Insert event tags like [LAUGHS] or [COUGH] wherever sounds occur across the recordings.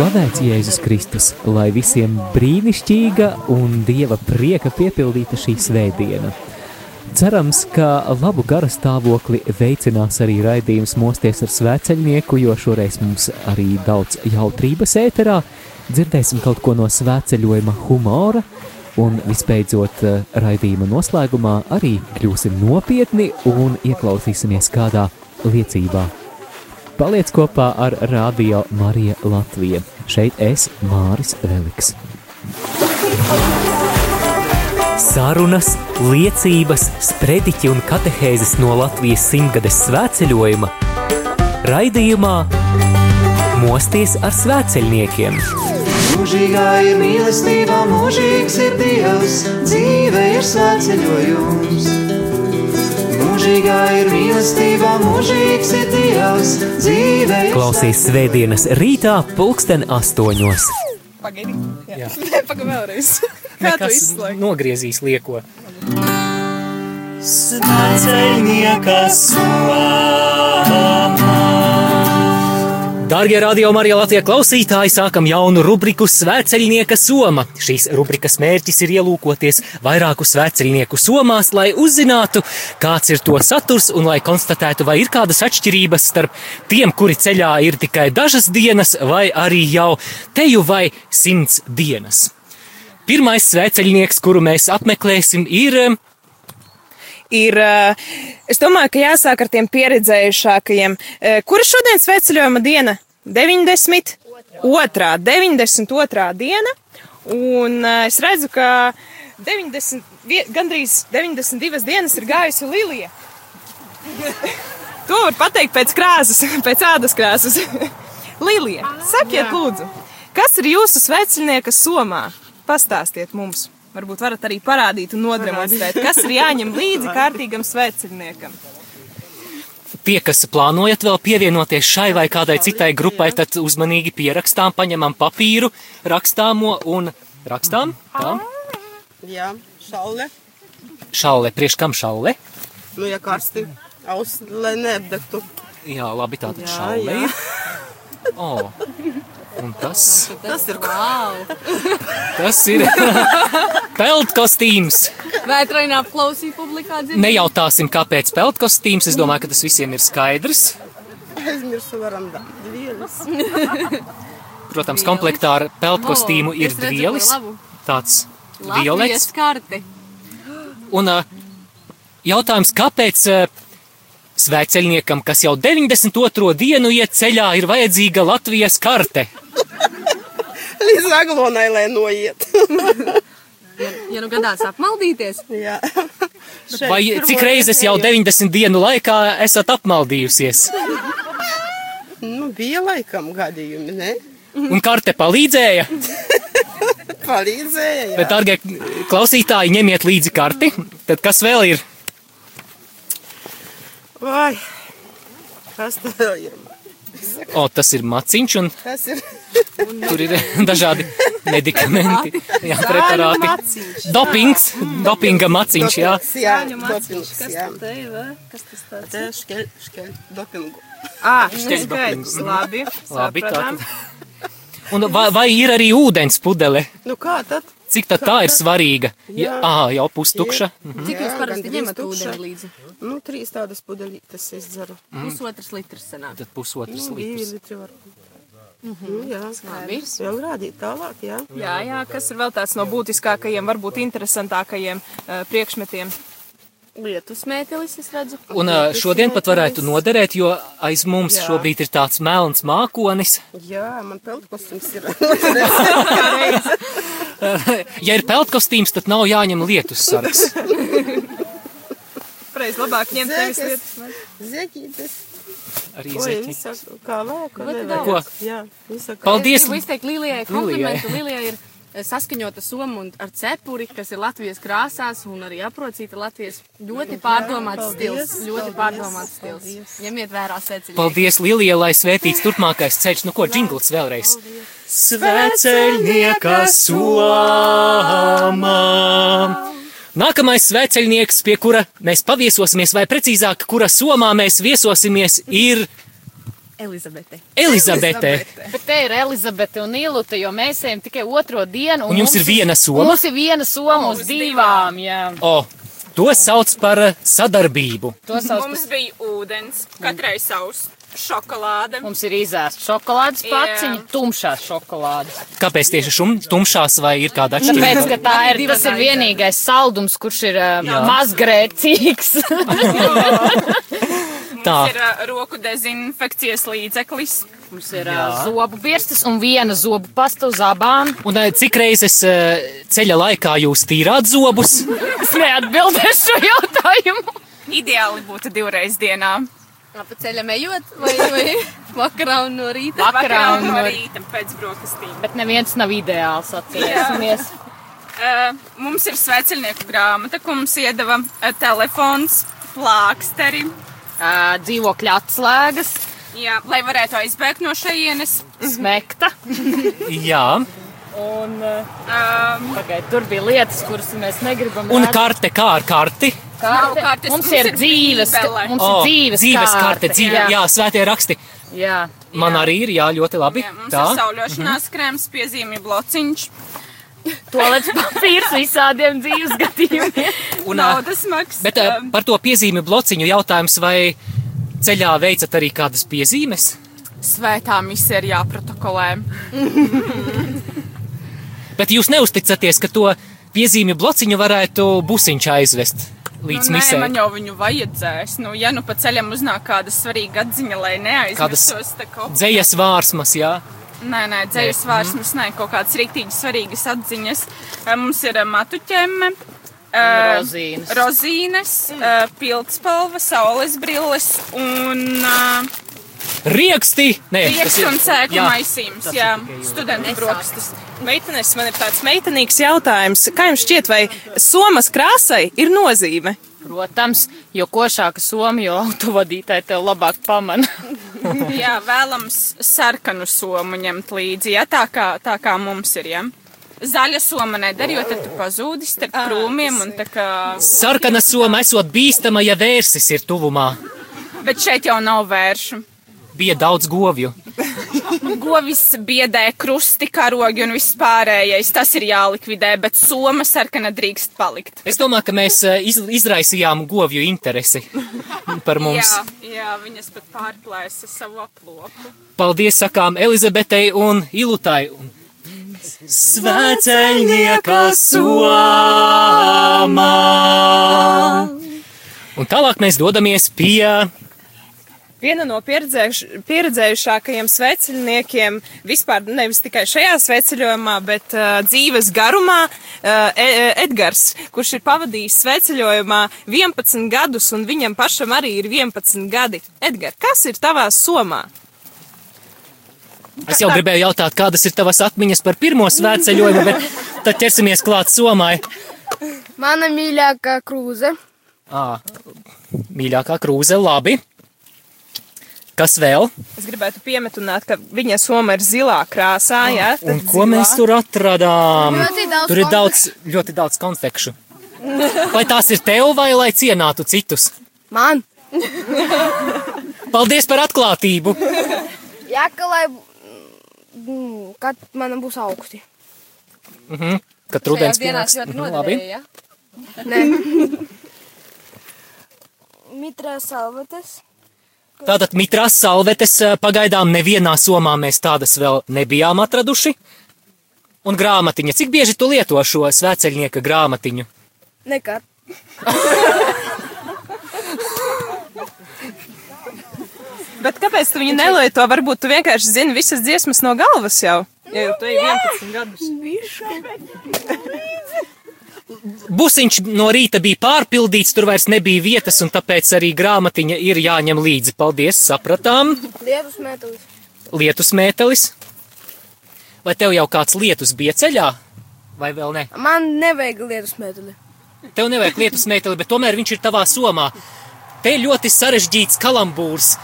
Slavēts Jēzus Kristus, lai visiem brīnišķīga un dieva prieka piepildīta šī svētdiena. Cerams, ka labu gara stāvokli veicinās arī raidījums Mosties ar svēceļnieku, jo šoreiz mums arī daudz jautrības ēterā. Dzirdēsim kaut ko no svēceļojuma humora, un visbeidzot raidījuma noslēgumā arī kļūsim nopietni un ieklausīsimies kādā liecībā. Paliec kopā ar Radio Marija Latvija. Šeit es Māris Veliks. Sarunas, liecības, sprediķi un katehēzes no Latvijas simtgades svētceļojuma raidījumā Mosties ar svētceļniekiem. Mūžīgā ir mīlestība, mūžīgs ir Dievs, dzīve ir svētceļojums. Mūžīgā ir mīlestība, mūžīgs ir Dievs, dzīve ir Klausīs svētdienas rītā pulksten astoņos. Pagaidi. Jā. [LAUGHS] Nē, pagaidi vēlreiz. [LAUGHS] Kā tu izslēgi? nogriezīs lieko. Svētceļnieka Darbie radio Marija Latvijas klausītāji, sākam jaunu rubriku Svētceļnieka soma. Šīs rubrikas mērķis ir ielūkoties vairāku svētceļnieku somās, lai uzzinātu, kāds ir to saturs un lai konstatētu, vai ir kādas atšķirības starp tiem, kuri ceļā ir tikai dažas dienas, vai arī jau teju vai simts dienas. Pirmais svētceļnieks, kuru mēs apmeklēsim, ir Ir, eh, es domāju, ka jāsāk ar tiem pieredzējušākajiem. Eh, Kura šodien sveceļojuma diena? 90. Otrā, 92. diena. Un eh, es redzu, ka 90, vie- gandrīz 92 dienas ir gājusi Lilija. To var pateikt pēc krāsas, [LAUGHS] pēc ādas krāsas. [LAUGHS] Lilija, sakiet lūdzu, kas ir jūsu sveceļnieka somā? Pastāstiet mums. Varbūt varat arī parādīt un nodemonstrēt, kas ir jāņem līdzi kārtīgam sveceļniekam. Tie, kas plānojat vēl pievienoties šai vai kādai citai grupai, tad uzmanīgi pierakstām, paņemam papīru, rakstāmo un rakstām. Tā. Jā, šaule. Šaule, priekš kam šaule? Nu, ja karsti, aus, lai neapdegtu. Jā, labi, tātad Jā, šaule jā. ir. O, un tas, Tas ir [LAUGHS] tas ir [LAUGHS] peltkostīms. Vai trainā klausīja publikā dzirdēt? Nejautāsim, kāpēc peltkostīms. Es domāju, ka tas visiem ir skaidrs. aizmirsu varam da. Dvielis. [LAUGHS] Protams, komplektā ar peltkostīmu ir redzu ko dvielis. Tāds violets. karti. Un jautājums, kāpēc svētceļniekam, kas jau 92. dienu iet ceļā, ir vajadzīga Latvijas karte? [LAUGHS] Līdz aglonai, lai noiet. [LAUGHS] Ja nu gadās apmaldīties, Jā. [LAUGHS] Vai cik reizes jau 90 dienu laikā esat apmaldījusies? Nu, bija laikam gadījumi, ne? Un karte palīdzēja? Palīdzēja, jā. Bet, darbie klausītāji, ņemiet līdzi karti. Tad kas vēl ir? Vai, kas vēl ir? O, tas ir maciņš, un Kas ir? tur ir dažādi medikamenti, jā, preparāti. Dopings, dopinga maciņš, jā. Jā, dopings, jā. te ir? Kas tas tāds? Te škeļ, škeļ, dopingu. Ā, Šķiet, skaidrs, labi. Labi, tātad. Un vai, vai ir arī ūdens pudele? Nu kā tad? Cik tad tā ir svarīga? Jā. Jā, jau pustukša. cik jūs parasti ņemat ūdeni līdzi? Nu, trīs tādas pudelītes es dzeru. Pusotrs litrs sanāk. Tad pusotrs Nu, divi litrs. litri var. Nu, jā, Labi. vēl rādīt tālāk, jā. Jā, jā, kas ir vēl tāds no būtiskākajiem, varbūt interesantākajiem uh, priekšmetiem? Lietus mētelis, es redzu. Un ā, šodien pat varētu noderēt, jo aiz mums Jā. šobrīd ir tāds melns mākonis. Jā, man peltkostums ir. [LAUGHS] [LAUGHS] Ja ir peltkostīms, tad nav jāņem lietus sargs. [LAUGHS] Reiz labāk ņemt tevis Zēkas. lietas. Zeķītes. Arī visu, kā lēku, daudz. Jā, visu. Paldies! Es gribu izteikt Lilijai komplimentu. Lilijai ir saskaņota soma un ar cepuri, kas ir Latvijas krāsās un arī aprocīta Latvijas ļoti pārdomāts stils. Ļoti pārdomāts stils. Ņemiet vērā sēciņu. Paldies, Lilija, lai svētīts turpmākais ceļš. Nu ko, džingls vēlreiz. Sveceļnieka somā. Nākamais sveceļnieks, pie kura mēs paviesosimies, vai precīzāk, kura somā mēs viesosimies, ir Elizabete. Elizabete. Bet te ir Elizabete un Ilute, jo mēs ejam tikai otro dienu. Un jums ir viena soma? Mums ir viena soma uz divām, jā. O, to sauc par eh, sadarbību. To sauc Mums bija ūdens, katrai savs šokolāde. Mums ir izēst šokolādes paciņa, tumšās šokolādes. Kāpēc tieši šum, tumšās vai ir kāda Tāpēc, atšķirība? ka tā ir, tas ir vienīgais saldums, kurš ir uh, mazgrēcīgs. [LAUGHS] [LAUGHS] Tā, Ir uh, roku dezinfekcijas līdzeklis. Mums ir uh, zobu birstas un viena zobu pasta uz abām. un eh, cik reizes eh, ceļa laikā jūs tīrāt zobus? Es [LAUGHS] neatbildēšu šo jautājumu. Ideāli būtu divreiz dienā. Pa ceļam ejot vai, vai [LAUGHS] vakarā un no rīta? Vakarā un no no rīta pēc brokastīm. Bet neviens nav ideāls, atcerēsimies. Uh, mums ir sveceļnieku grāmata, ko mums iedeva uh, telefons, plāksteri. Uh, dzīvokļa atslēgas, Jā, lai varētu aizbēgt no šejienes. smekta. Jā, Un, uh, Um, pagaid, tur bija lietas, kuras mēs negribam. un redzēt. karte kā ar karti? Karte. kartes, Mums mums ir ir dzīves, bībele. mums O, ir dzīves, dzīves karte, karte, dzīve, jā. jā, svētie raksti. jā. Man arī ir, jā, ļoti labi. Jā, mums Tā. ir sauļošanās krēms, piezīmju blociņš, Tolets papīrs visādiem dzīves gadījumiem. Un, naudas maks. Bet eh, par to piezīmi blociņu jautājums, vai ceļā veicat arī kādas piezīmes? Svētā misija ir jāprotokolē. [LAUGHS] Bet jūs neusticaties, ka to piezīmi blociņu varētu busiņš aizvest līdz nu, nē, misē. man jau viņu vajadzēs. Nu, ja nu pa ceļam uznāk kāda svarīga atziņa, lai neaizmirstos, tā kaut Dzējas vārsmas, jā. Nē, nē, dzējas vārsmas, nē, kaut kādas rīktīgi svarīgas atziņas. Mums ir matuķemme, eh, rozīnes. rozīnes, eh, pildspalva, saules brilles un uh, Rieksti! Nē, tas rieks ir- un sēklu jā. maisījums. Tas Jā, studentu brokastis. Meitenes, man ir tāds meitenīgs jautājums. Kā jums šķiet, vai somas krāsai ir nozīme? Protams, jo košāka soma, jo autovadītāji tev labāk pamana. [LAUGHS] Jā, vēlams sarkanu somu ņemt līdzi, ja tā kā, tā kā mums ir. Ja? Zaļa soma nedara, jo tad tu pazūdi starp krūmiem un tā kā. Sarkana soma esot bīstama, ja vērsis ir tuvumā. Bet šeit jau nav vēršu. Bija daudz govju. Govis biedē, krusti, karogi un viss pārējais. Tas ir jālikvidē, bet soma sarkana drīkst palikt. Es domāju, ka mēs eh, iz, izraisījām govju interesi par mums. Jā, jā, viņas pat pārplēsa savu aplopu. Paldies sakām Elizabetei un Ilutai. Svēceļnieka somā. Un tālāk mēs dodamies pie Viena no pieredzējuš- pieredzējušākajiem sveceļniekiem vispār nevis tikai šajā sveceļojumā, bet uh, dzīves garumā uh, e Edgars, kurš ir pavadījis sveceļojumā 11 gadus, un viņam pašam arī ir 11 gadi. Edgars, kas ir tavā somā? Es jau gribēju jautāt, kādas ir tavas atmiņas par pirmo svētceļojumu, bet tad ķersimies klāt somai. Mana mīļākā krūze. Ā, mīļākā krūze, labi. Kas vēl? Es gribētu piemetināt, ka viņa soma ir zilā krāsā, jā. Un ko mēs tur atradām? Tur ir konfekšu. daudz, ļoti daudz konfekšu. Vai tās ir tev vai lai cienātu citus? Man. Paldies par atklātību! Jā, ka lai. mm, Kad man būs augsti. Kad rudens pienāks. ļoti Mhm, Labi. noderēja. Nē. [LAUGHS] Mitrā salvetes. Tātad mitrās salvetes pagaidām nevienā somā mēs tādas vēl nebijām atraduši. Un grāmatiņa. Cik bieži tu lieto šo svēceļnieka grāmatiņu? Nekad. [LAUGHS] Bet kāpēc tu viņu nelieto? Varbūt tu vienkārši zini visas dziesmas no galvas jau. Ja jau tu ej 11 gadus. Busiņš no rīta bija pārpildīts, tur vairs nebija vietas, un tāpēc arī grāmatiņa ir jāņem līdzi. Paldies, sapratām! Lietus metulis. Lietus mētelis. Vai tev jau kāds lietus bija ceļā? vai vēl ne? Man nevajag lietus metodi. Tev nevajag lietus meiteli, bet tomēr viņš ir tavā somā. Te ļoti sarežģīts kalambūrs.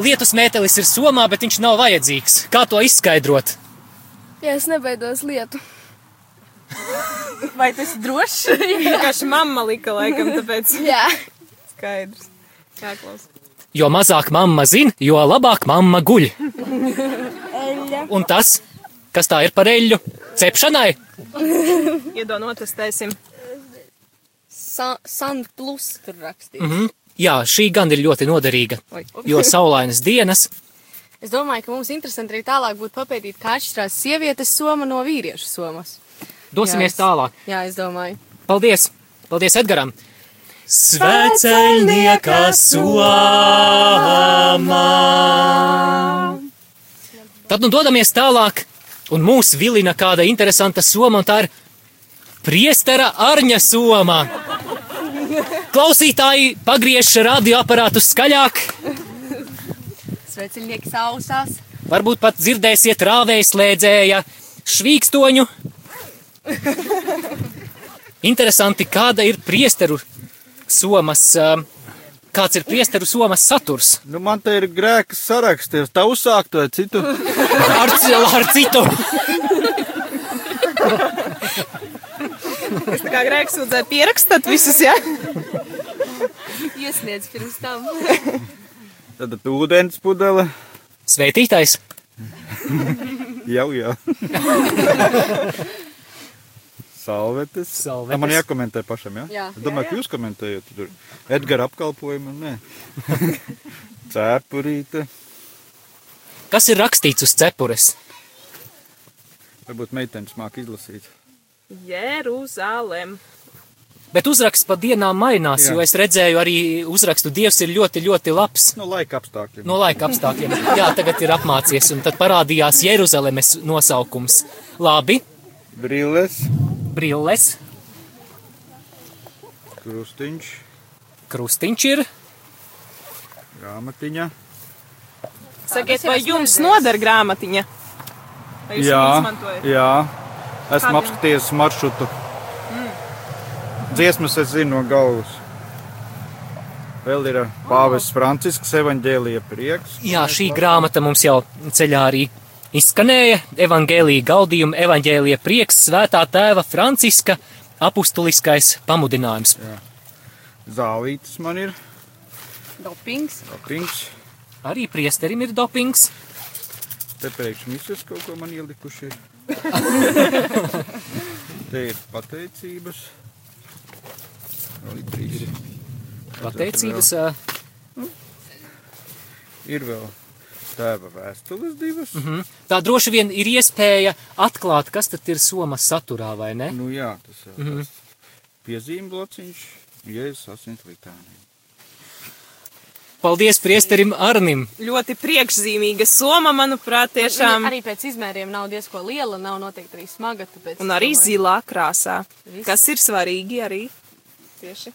Lietus mētelis ir somā, bet viņš nav vajadzīgs. Kā to izskaidrot? Ja es nebaidos lietu. [LAUGHS] Vai tas drošs? [LAUGHS] Vienkārši mamma lika laikam, tāpēc Jā. skaidrs. Jāklaus. Jo mazāk mamma zina, jo labāk mamma guļ. Un tas, kas tā ir par eļļu, cepšanai, Iedod notestēsim. Sa San plus tur rakstīts. mm -hmm. jā, šī gan ir ļoti noderīga. Oi. Jo saulainas dienas, Es domāju, ka mums interesanti arī tālāk būtu papētīt, kā atšķirās sievietes soma no vīriešu somas. Dosimies Jā, es- tālāk. Jā, es domāju. Paldies! Paldies Edgaram! Sveceļnieka somā! Tad nu dodamies tālāk, un mūs vilina kāda interesanta soma, un tā ir priestera arņa soma. Klausītāji, pagriež radioaparātu skaļāk, Sveceļnieki sausās. varbūt pat dzirdēsiet rāvējas slēdzēja švīkstoņu. [LAUGHS] Interesanti, kāda ir priesteru somas, kāds ir priesteru somas saturs. Nu, man te ir grēks sarakstīts. Tā uzsākt vai citu? [LAUGHS] Ar, ar citu. Es tā kā grēks sūdzēju pierakstat visus, jā? [LAUGHS] Iesniedz pirms tam. Tad ūdens pudele. Sveitītais! Jau, jau. Salvetes. Salvetes. Man jākomentē pašam, jā? Jā. Es domāju, ka jūs komentējat tur. Edgara apkalpojumu, nē. [LAUGHS] Cēpurīte. Kas ir rakstīts uz cepures? Varbūt meitenes māk izlasīt. Jeruzalem. Bet uzraksts pa dienām mainās, Jā. jo es redzēju arī uzrakstu Dievs ir ļoti, ļoti labs. No laika apstākļiem. No laika apstākļiem. Jā, tagad ir apmācies, un tad parādījās Jeruzalemes nosaukums. Labi, Brilles, brilles, krustiņš, krustiņš ir. grāmatiņa. Sakiet, vai jums noder grāmatiņa? Vai jūs Jā, jā. Esmu Kādiem? apskatījis maršrutu. Dziesmas es zinu no galvas. Vēl ir Pāvests Francisks, evaņģēlija prieks. Jā, šī grāmata mums jau ceļā arī izskanēja. Evangelija gaudījuma, evanģēlija prieks, svētā tēva Franciska apustuliskais pamudinājums. Zālītis man ir. Dopings. Dopings. Arī priesterim ir dopings. Te priekš misijas kaut ko man ielikuši. ir. [LAUGHS] Te ir pateicības. Vēl ir trīs. Pateicības. ā, Ir vēl tēva vēstules divas. Mm mhm. Tā droši vien ir iespēja atklāt, kas tad ir somas saturā, vai ne? Nu jā, tas ir Mhm. piezīme blociņš, Jēzus asins litānī. Paldies priesterim Arnim! Ļoti priekšzīmīga soma, manuprāt, tiešām. Arī pēc izmēriem nav diezko liela, nav noteikti arī smaga. Un arī zilā krāsā, Viss. kas ir svarīgi arī. Tieši.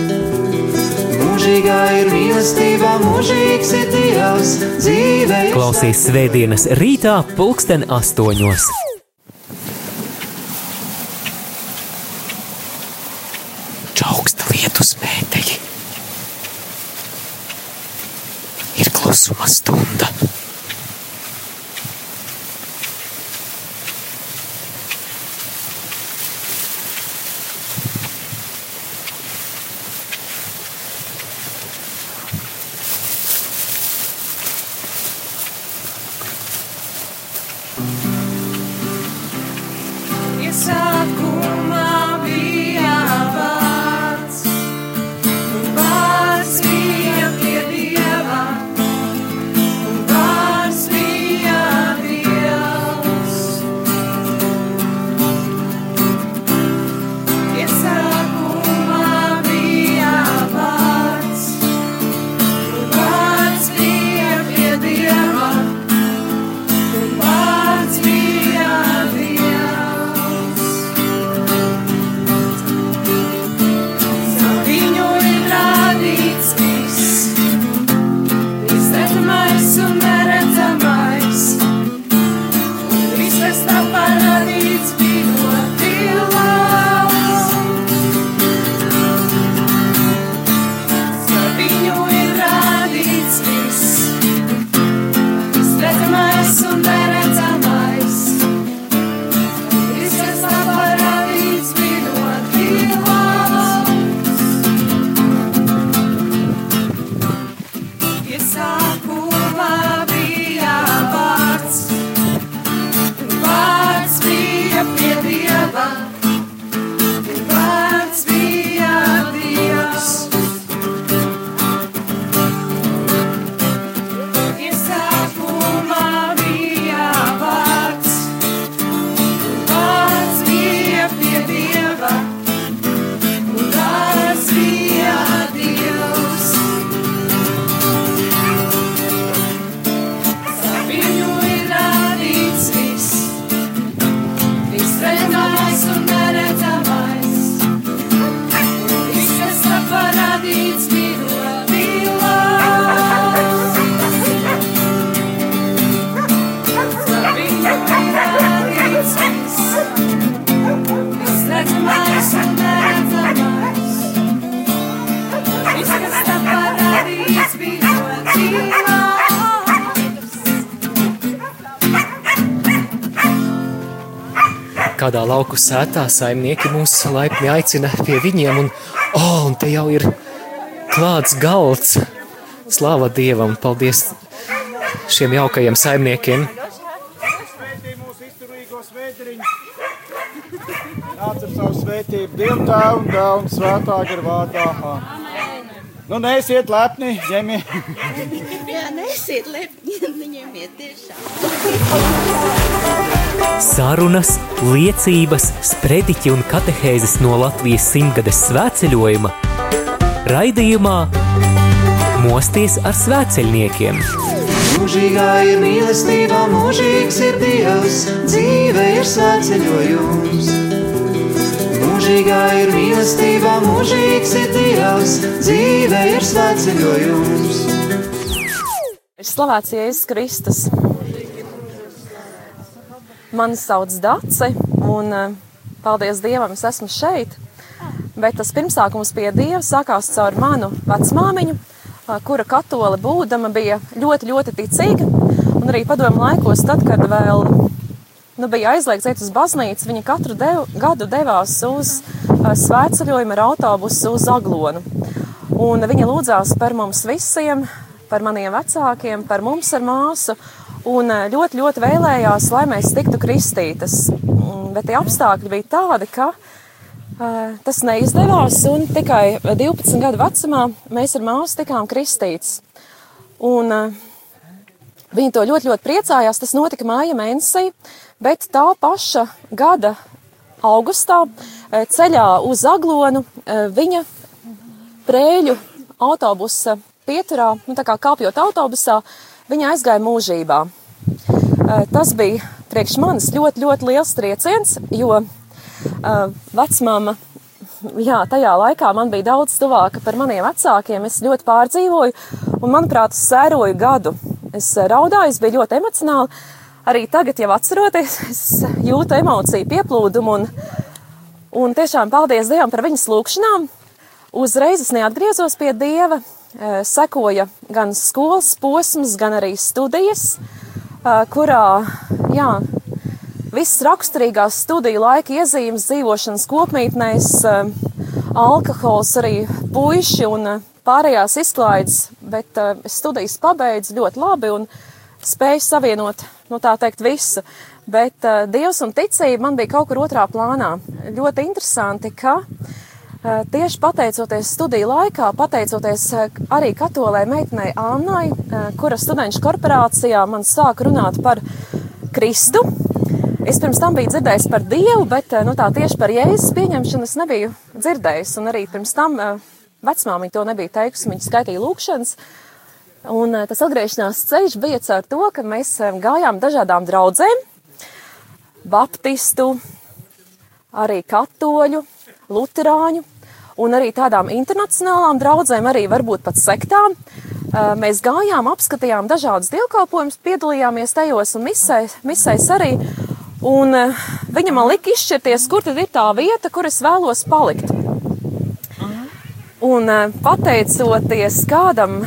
Mūžīgā ir mīlestība, mūžīgs ir Dievs, dzīve ir Klausies svētdienas rītā, pulksten astoņos. Čauksta lietus mēteļi. Ir klusuma stunda. Lauku sētā saimnieki mūs laipni aicina pie viņiem, un, oh, un te jau ir klāts galds. Slāva Dievam, paldies šiem jaukajiem saimniekiem. Nāc ar savu svētību, Dievu tēvu un dēlu un svētā gara vārdā. Nu, neesiet lepni, ņemiet. Jā, nesiet lepni, [LAUGHS] ņemiet tiešām. Sarunas, liecības, sprediķi un katehēzes no Latvijas simtgades svētceļojuma raidījumā Mosties ar svētceļniekiem. Mūžīgā ir mīlestība, mūžīgs ir Dievs, dzīve ir svētceļojums. Mūžīgā ir mīlestība, mūžīgs ir Dievs, dzīve ir svētceļojums. Slavēts Jēzus Kristus. Mani sauc Dace, un eh, paldies Dievam, es esmu šeit. Bet tas pirmsākums pie Dieva sākās caur manu vecmāmiņu, eh, kura katole būdama bija ļoti, ļoti ticīga. Un arī padomu laikos, tad, kad vēl nu, bija aizliegts iet uz baznīcu, viņa katru dev, gadu devās uz uh, svētceļojumu ar autobusu uz Aglonu. Un viņa lūdzās par mums visiem, par maniem vecākiem, par mums ar māsu. Un ļoti, ļoti vēlējās, lai mēs tiktu kristītas. Bet tie apstākļi bija tādi, ka uh, tas neizdevās. Un tikai 12 gadu vecumā mēs ar māsu tikām kristītas. Un, uh, viņi to ļoti, ļoti priecājās. Tas notika māja mēnesī, bet tā paša gada augustā ceļā uz Aglonu viņa prēļu autobusa pieturā, nu, tā kā kāpjot autobusā, viņa aizgāja mūžībā. Tas bija priekš manis ļoti, ļoti liels trieciens, jo vecmāma, jā, tajā laikā man bija daudz tuvāka par maniem vecākiem, es ļoti pārdzīvoju, un manuprāt, es sēroju gadu. Es raudāju, es biju ļoti emocionāli. Arī tagad, jau atceroties, es jūtu emociju pieplūdumu un, un tiešām paldies Dievam par viņas lūgšanām. Uzreiz es neatgriezos pie Dieva, sekoja gan skolas posms, gan arī studijas, kurā jā, viss raksturīgās studiju laika iezīmes dzīvošanas kopmītnēs, alkohols, arī puiši un pārējās izklaides, bet studijas pabeidzu ļoti labi un spēju savienot, nu tā teikt, visu. Bet Dievs un ticība man bija kaut kur otrā plānā. Ļoti interesanti, ka uh, tieši pateicoties studiju laikā, pateicoties eh, arī katolē meitenei Annai, eh, kura studenšu korporācijā man sāka runāt par Kristu. Es pirms tam biju dzirdējis par Dievu, bet nu, tā tieši par Jēzus pieņemšanu es nebiju dzirdējis. Un arī pirms tam vecmāmiņa to nebija teikusi, viņa skaitīja lūkšanas. Un tas atgriešanās ceļš bija caur to, ka mēs gājām dažādām draudzēm, baptistu, arī katoļu, luterāņu un arī tādām internacionālām draudzēm, arī varbūt pat sektām. Mēs gājām, apskatījām dažādus dievkalpojumus, piedalījāmies tajos un misēs, misēs arī. Un viņa man lika izšķirties, kur tad ir tā vieta, kur es vēlos palikt. Un pateicoties kādam,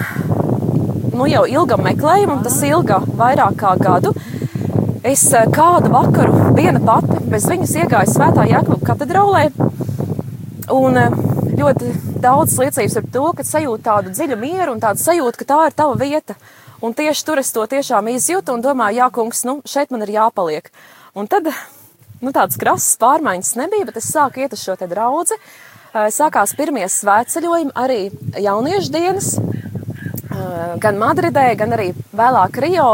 nu jau ilgam meklējumam, tas ilga vairāk kā gadu, es kādu vakaru viena pati bez viņas iegāju Svētā Jākapa katedrālē. Un ļoti daudz liecības par to, ka sajūta tādu dziļu mieru un tādu sajūtu, ka tā ir tava vieta. Un tieši tur es to tiešām izjūtu un domāju, jā, kungs, nu, šeit man ir jāpaliek. Un tad, nu, tādas krasas pārmaiņas nebija, bet es sāku iet uz šo te draudzi. Sākās pirmie svētceļojumi, arī jauniešu dienas, gan Madridē, gan arī vēlāk Rio.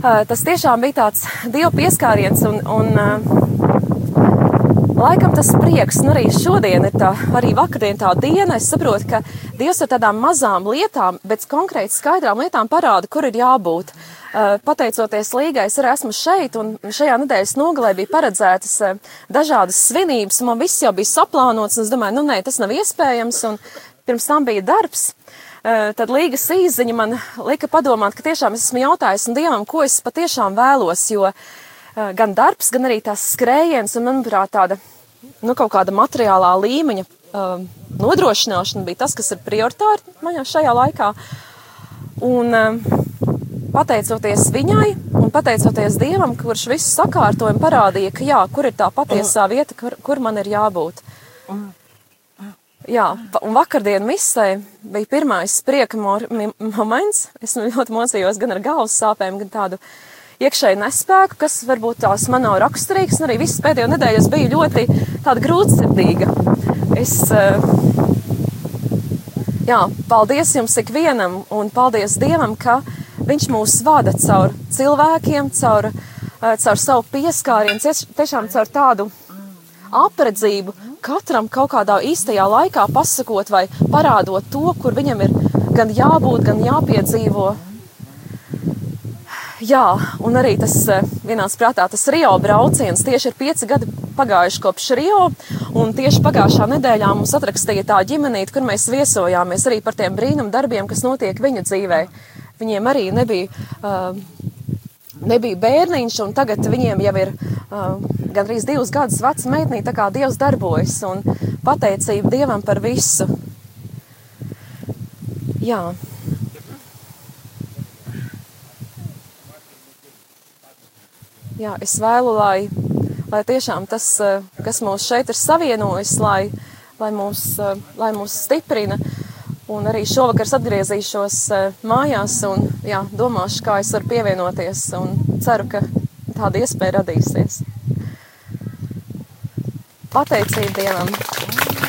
Tas tiešām bija tāds dievu pieskāriens un, un Laikam tas prieks, nu arī šodien ir tā, arī vakardien tā diena. Es saprotu, ka Dievs ar tādām mazām lietām, bet konkrēti skaidrām lietām parāda, kur ir jābūt. Uh, pateicoties līgai, es arī esmu šeit, un šajā nedēļas nogalē bija paredzētas uh, dažādas svinības, un man viss jau bija saplānots, un es domāju, nu nē, tas nav iespējams, un pirms tam bija darbs. Uh, tad līgas īziņa man lika padomāt, ka tiešām es esmu jautājis Dievam, ko es patiešām vēlos, jo Eh, gan darbs, gan arī tās skrējiens un, manuprāt, tāda nu, kaut kāda materiālā līmeņa um, nodrošināšana bija tas, kas ir prioritāri man šajā laikā. Un um, pateicoties viņai un pateicoties Dievam, kurš visu sakārtoja un parādīja, ka jā, kur ir tā patiesā vieta, kur, kur man ir jābūt. Jā, un vakardien misē bija pirmais prieka moments. Es ļoti mocījos gan ar galvas sāpēm, gan tādu iekšēju nespēku, kas varbūt tās man nav raksturīgs. Un arī visas pēdējo nedēļu es biju ļoti tāda grūtsirdīga. Es, eh, jā, paldies jums ikvienam un paldies Dievam, ka Viņš mūs vada caur cilvēkiem, caur, eh, caur savu pieskārienu, tiešām caur tādu apredzību, katram kaut kādā īstajā laikā pasakot vai parādot to, kur viņam ir gan jābūt, gan jāpiedzīvo. Jā, un arī tas eh, vienās prātā, tas Rio brauciens tieši ir pieci gadi pagājuši kopš Rio, un tieši pagājušā nedēļā mums atrakstīja tā ģimenīte, kur mēs viesojāmies arī par tiem brīnum darbiem, kas notiek viņu dzīvē. Viņiem arī nebija, uh, nebija bērniņš, un tagad viņiem jau ir uh, gandrīz divus gadus veca meitnī, tā kā Dievs darbojas, un pateicība Dievam par visu. Jā. Jā, es vēlu, lai, lai tiešām tas, eh, kas mūs šeit ir savienojis, lai, lai, mūs, eh, lai mūs stiprina. Un arī šovakar atgriezīšos eh, mājās un jā, domāšu, kā es varu pievienoties. Ceru, ka tāda iespēja radīsies. Pateicība Dievam!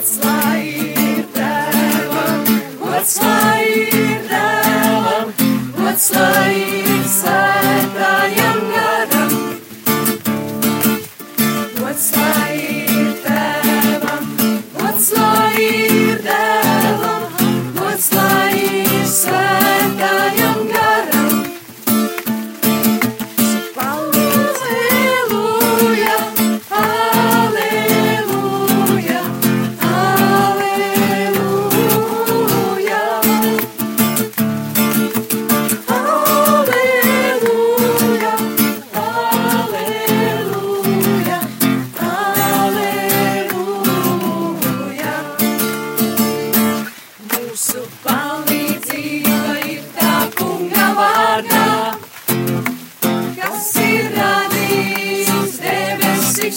Gods lai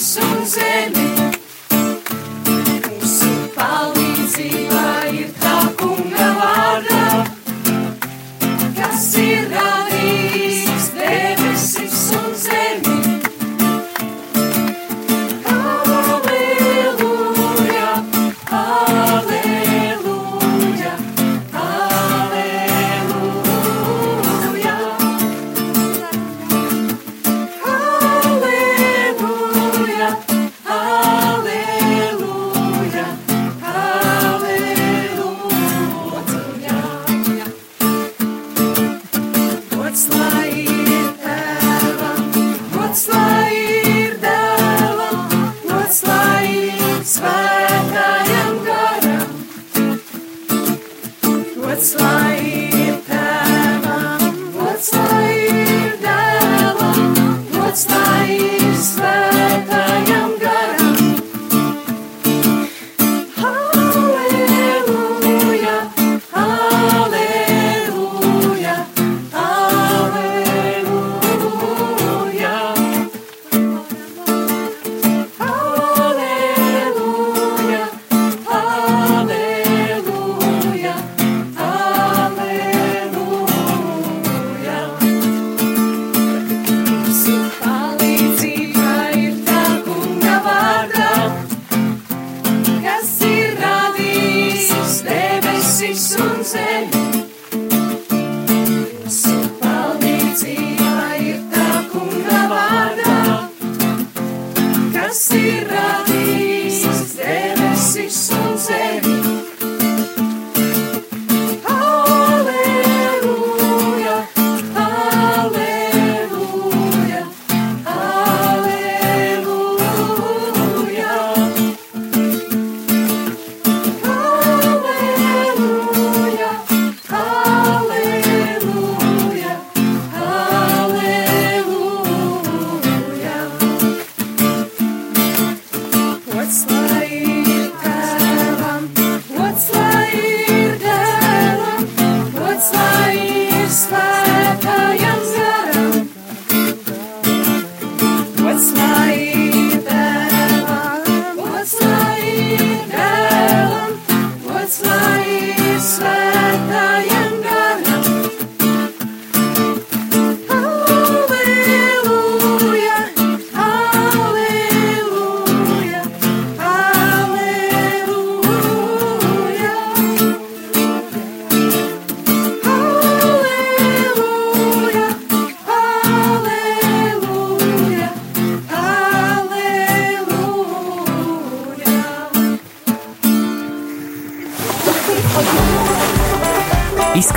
Susan it's like. kas ir radījis tevi.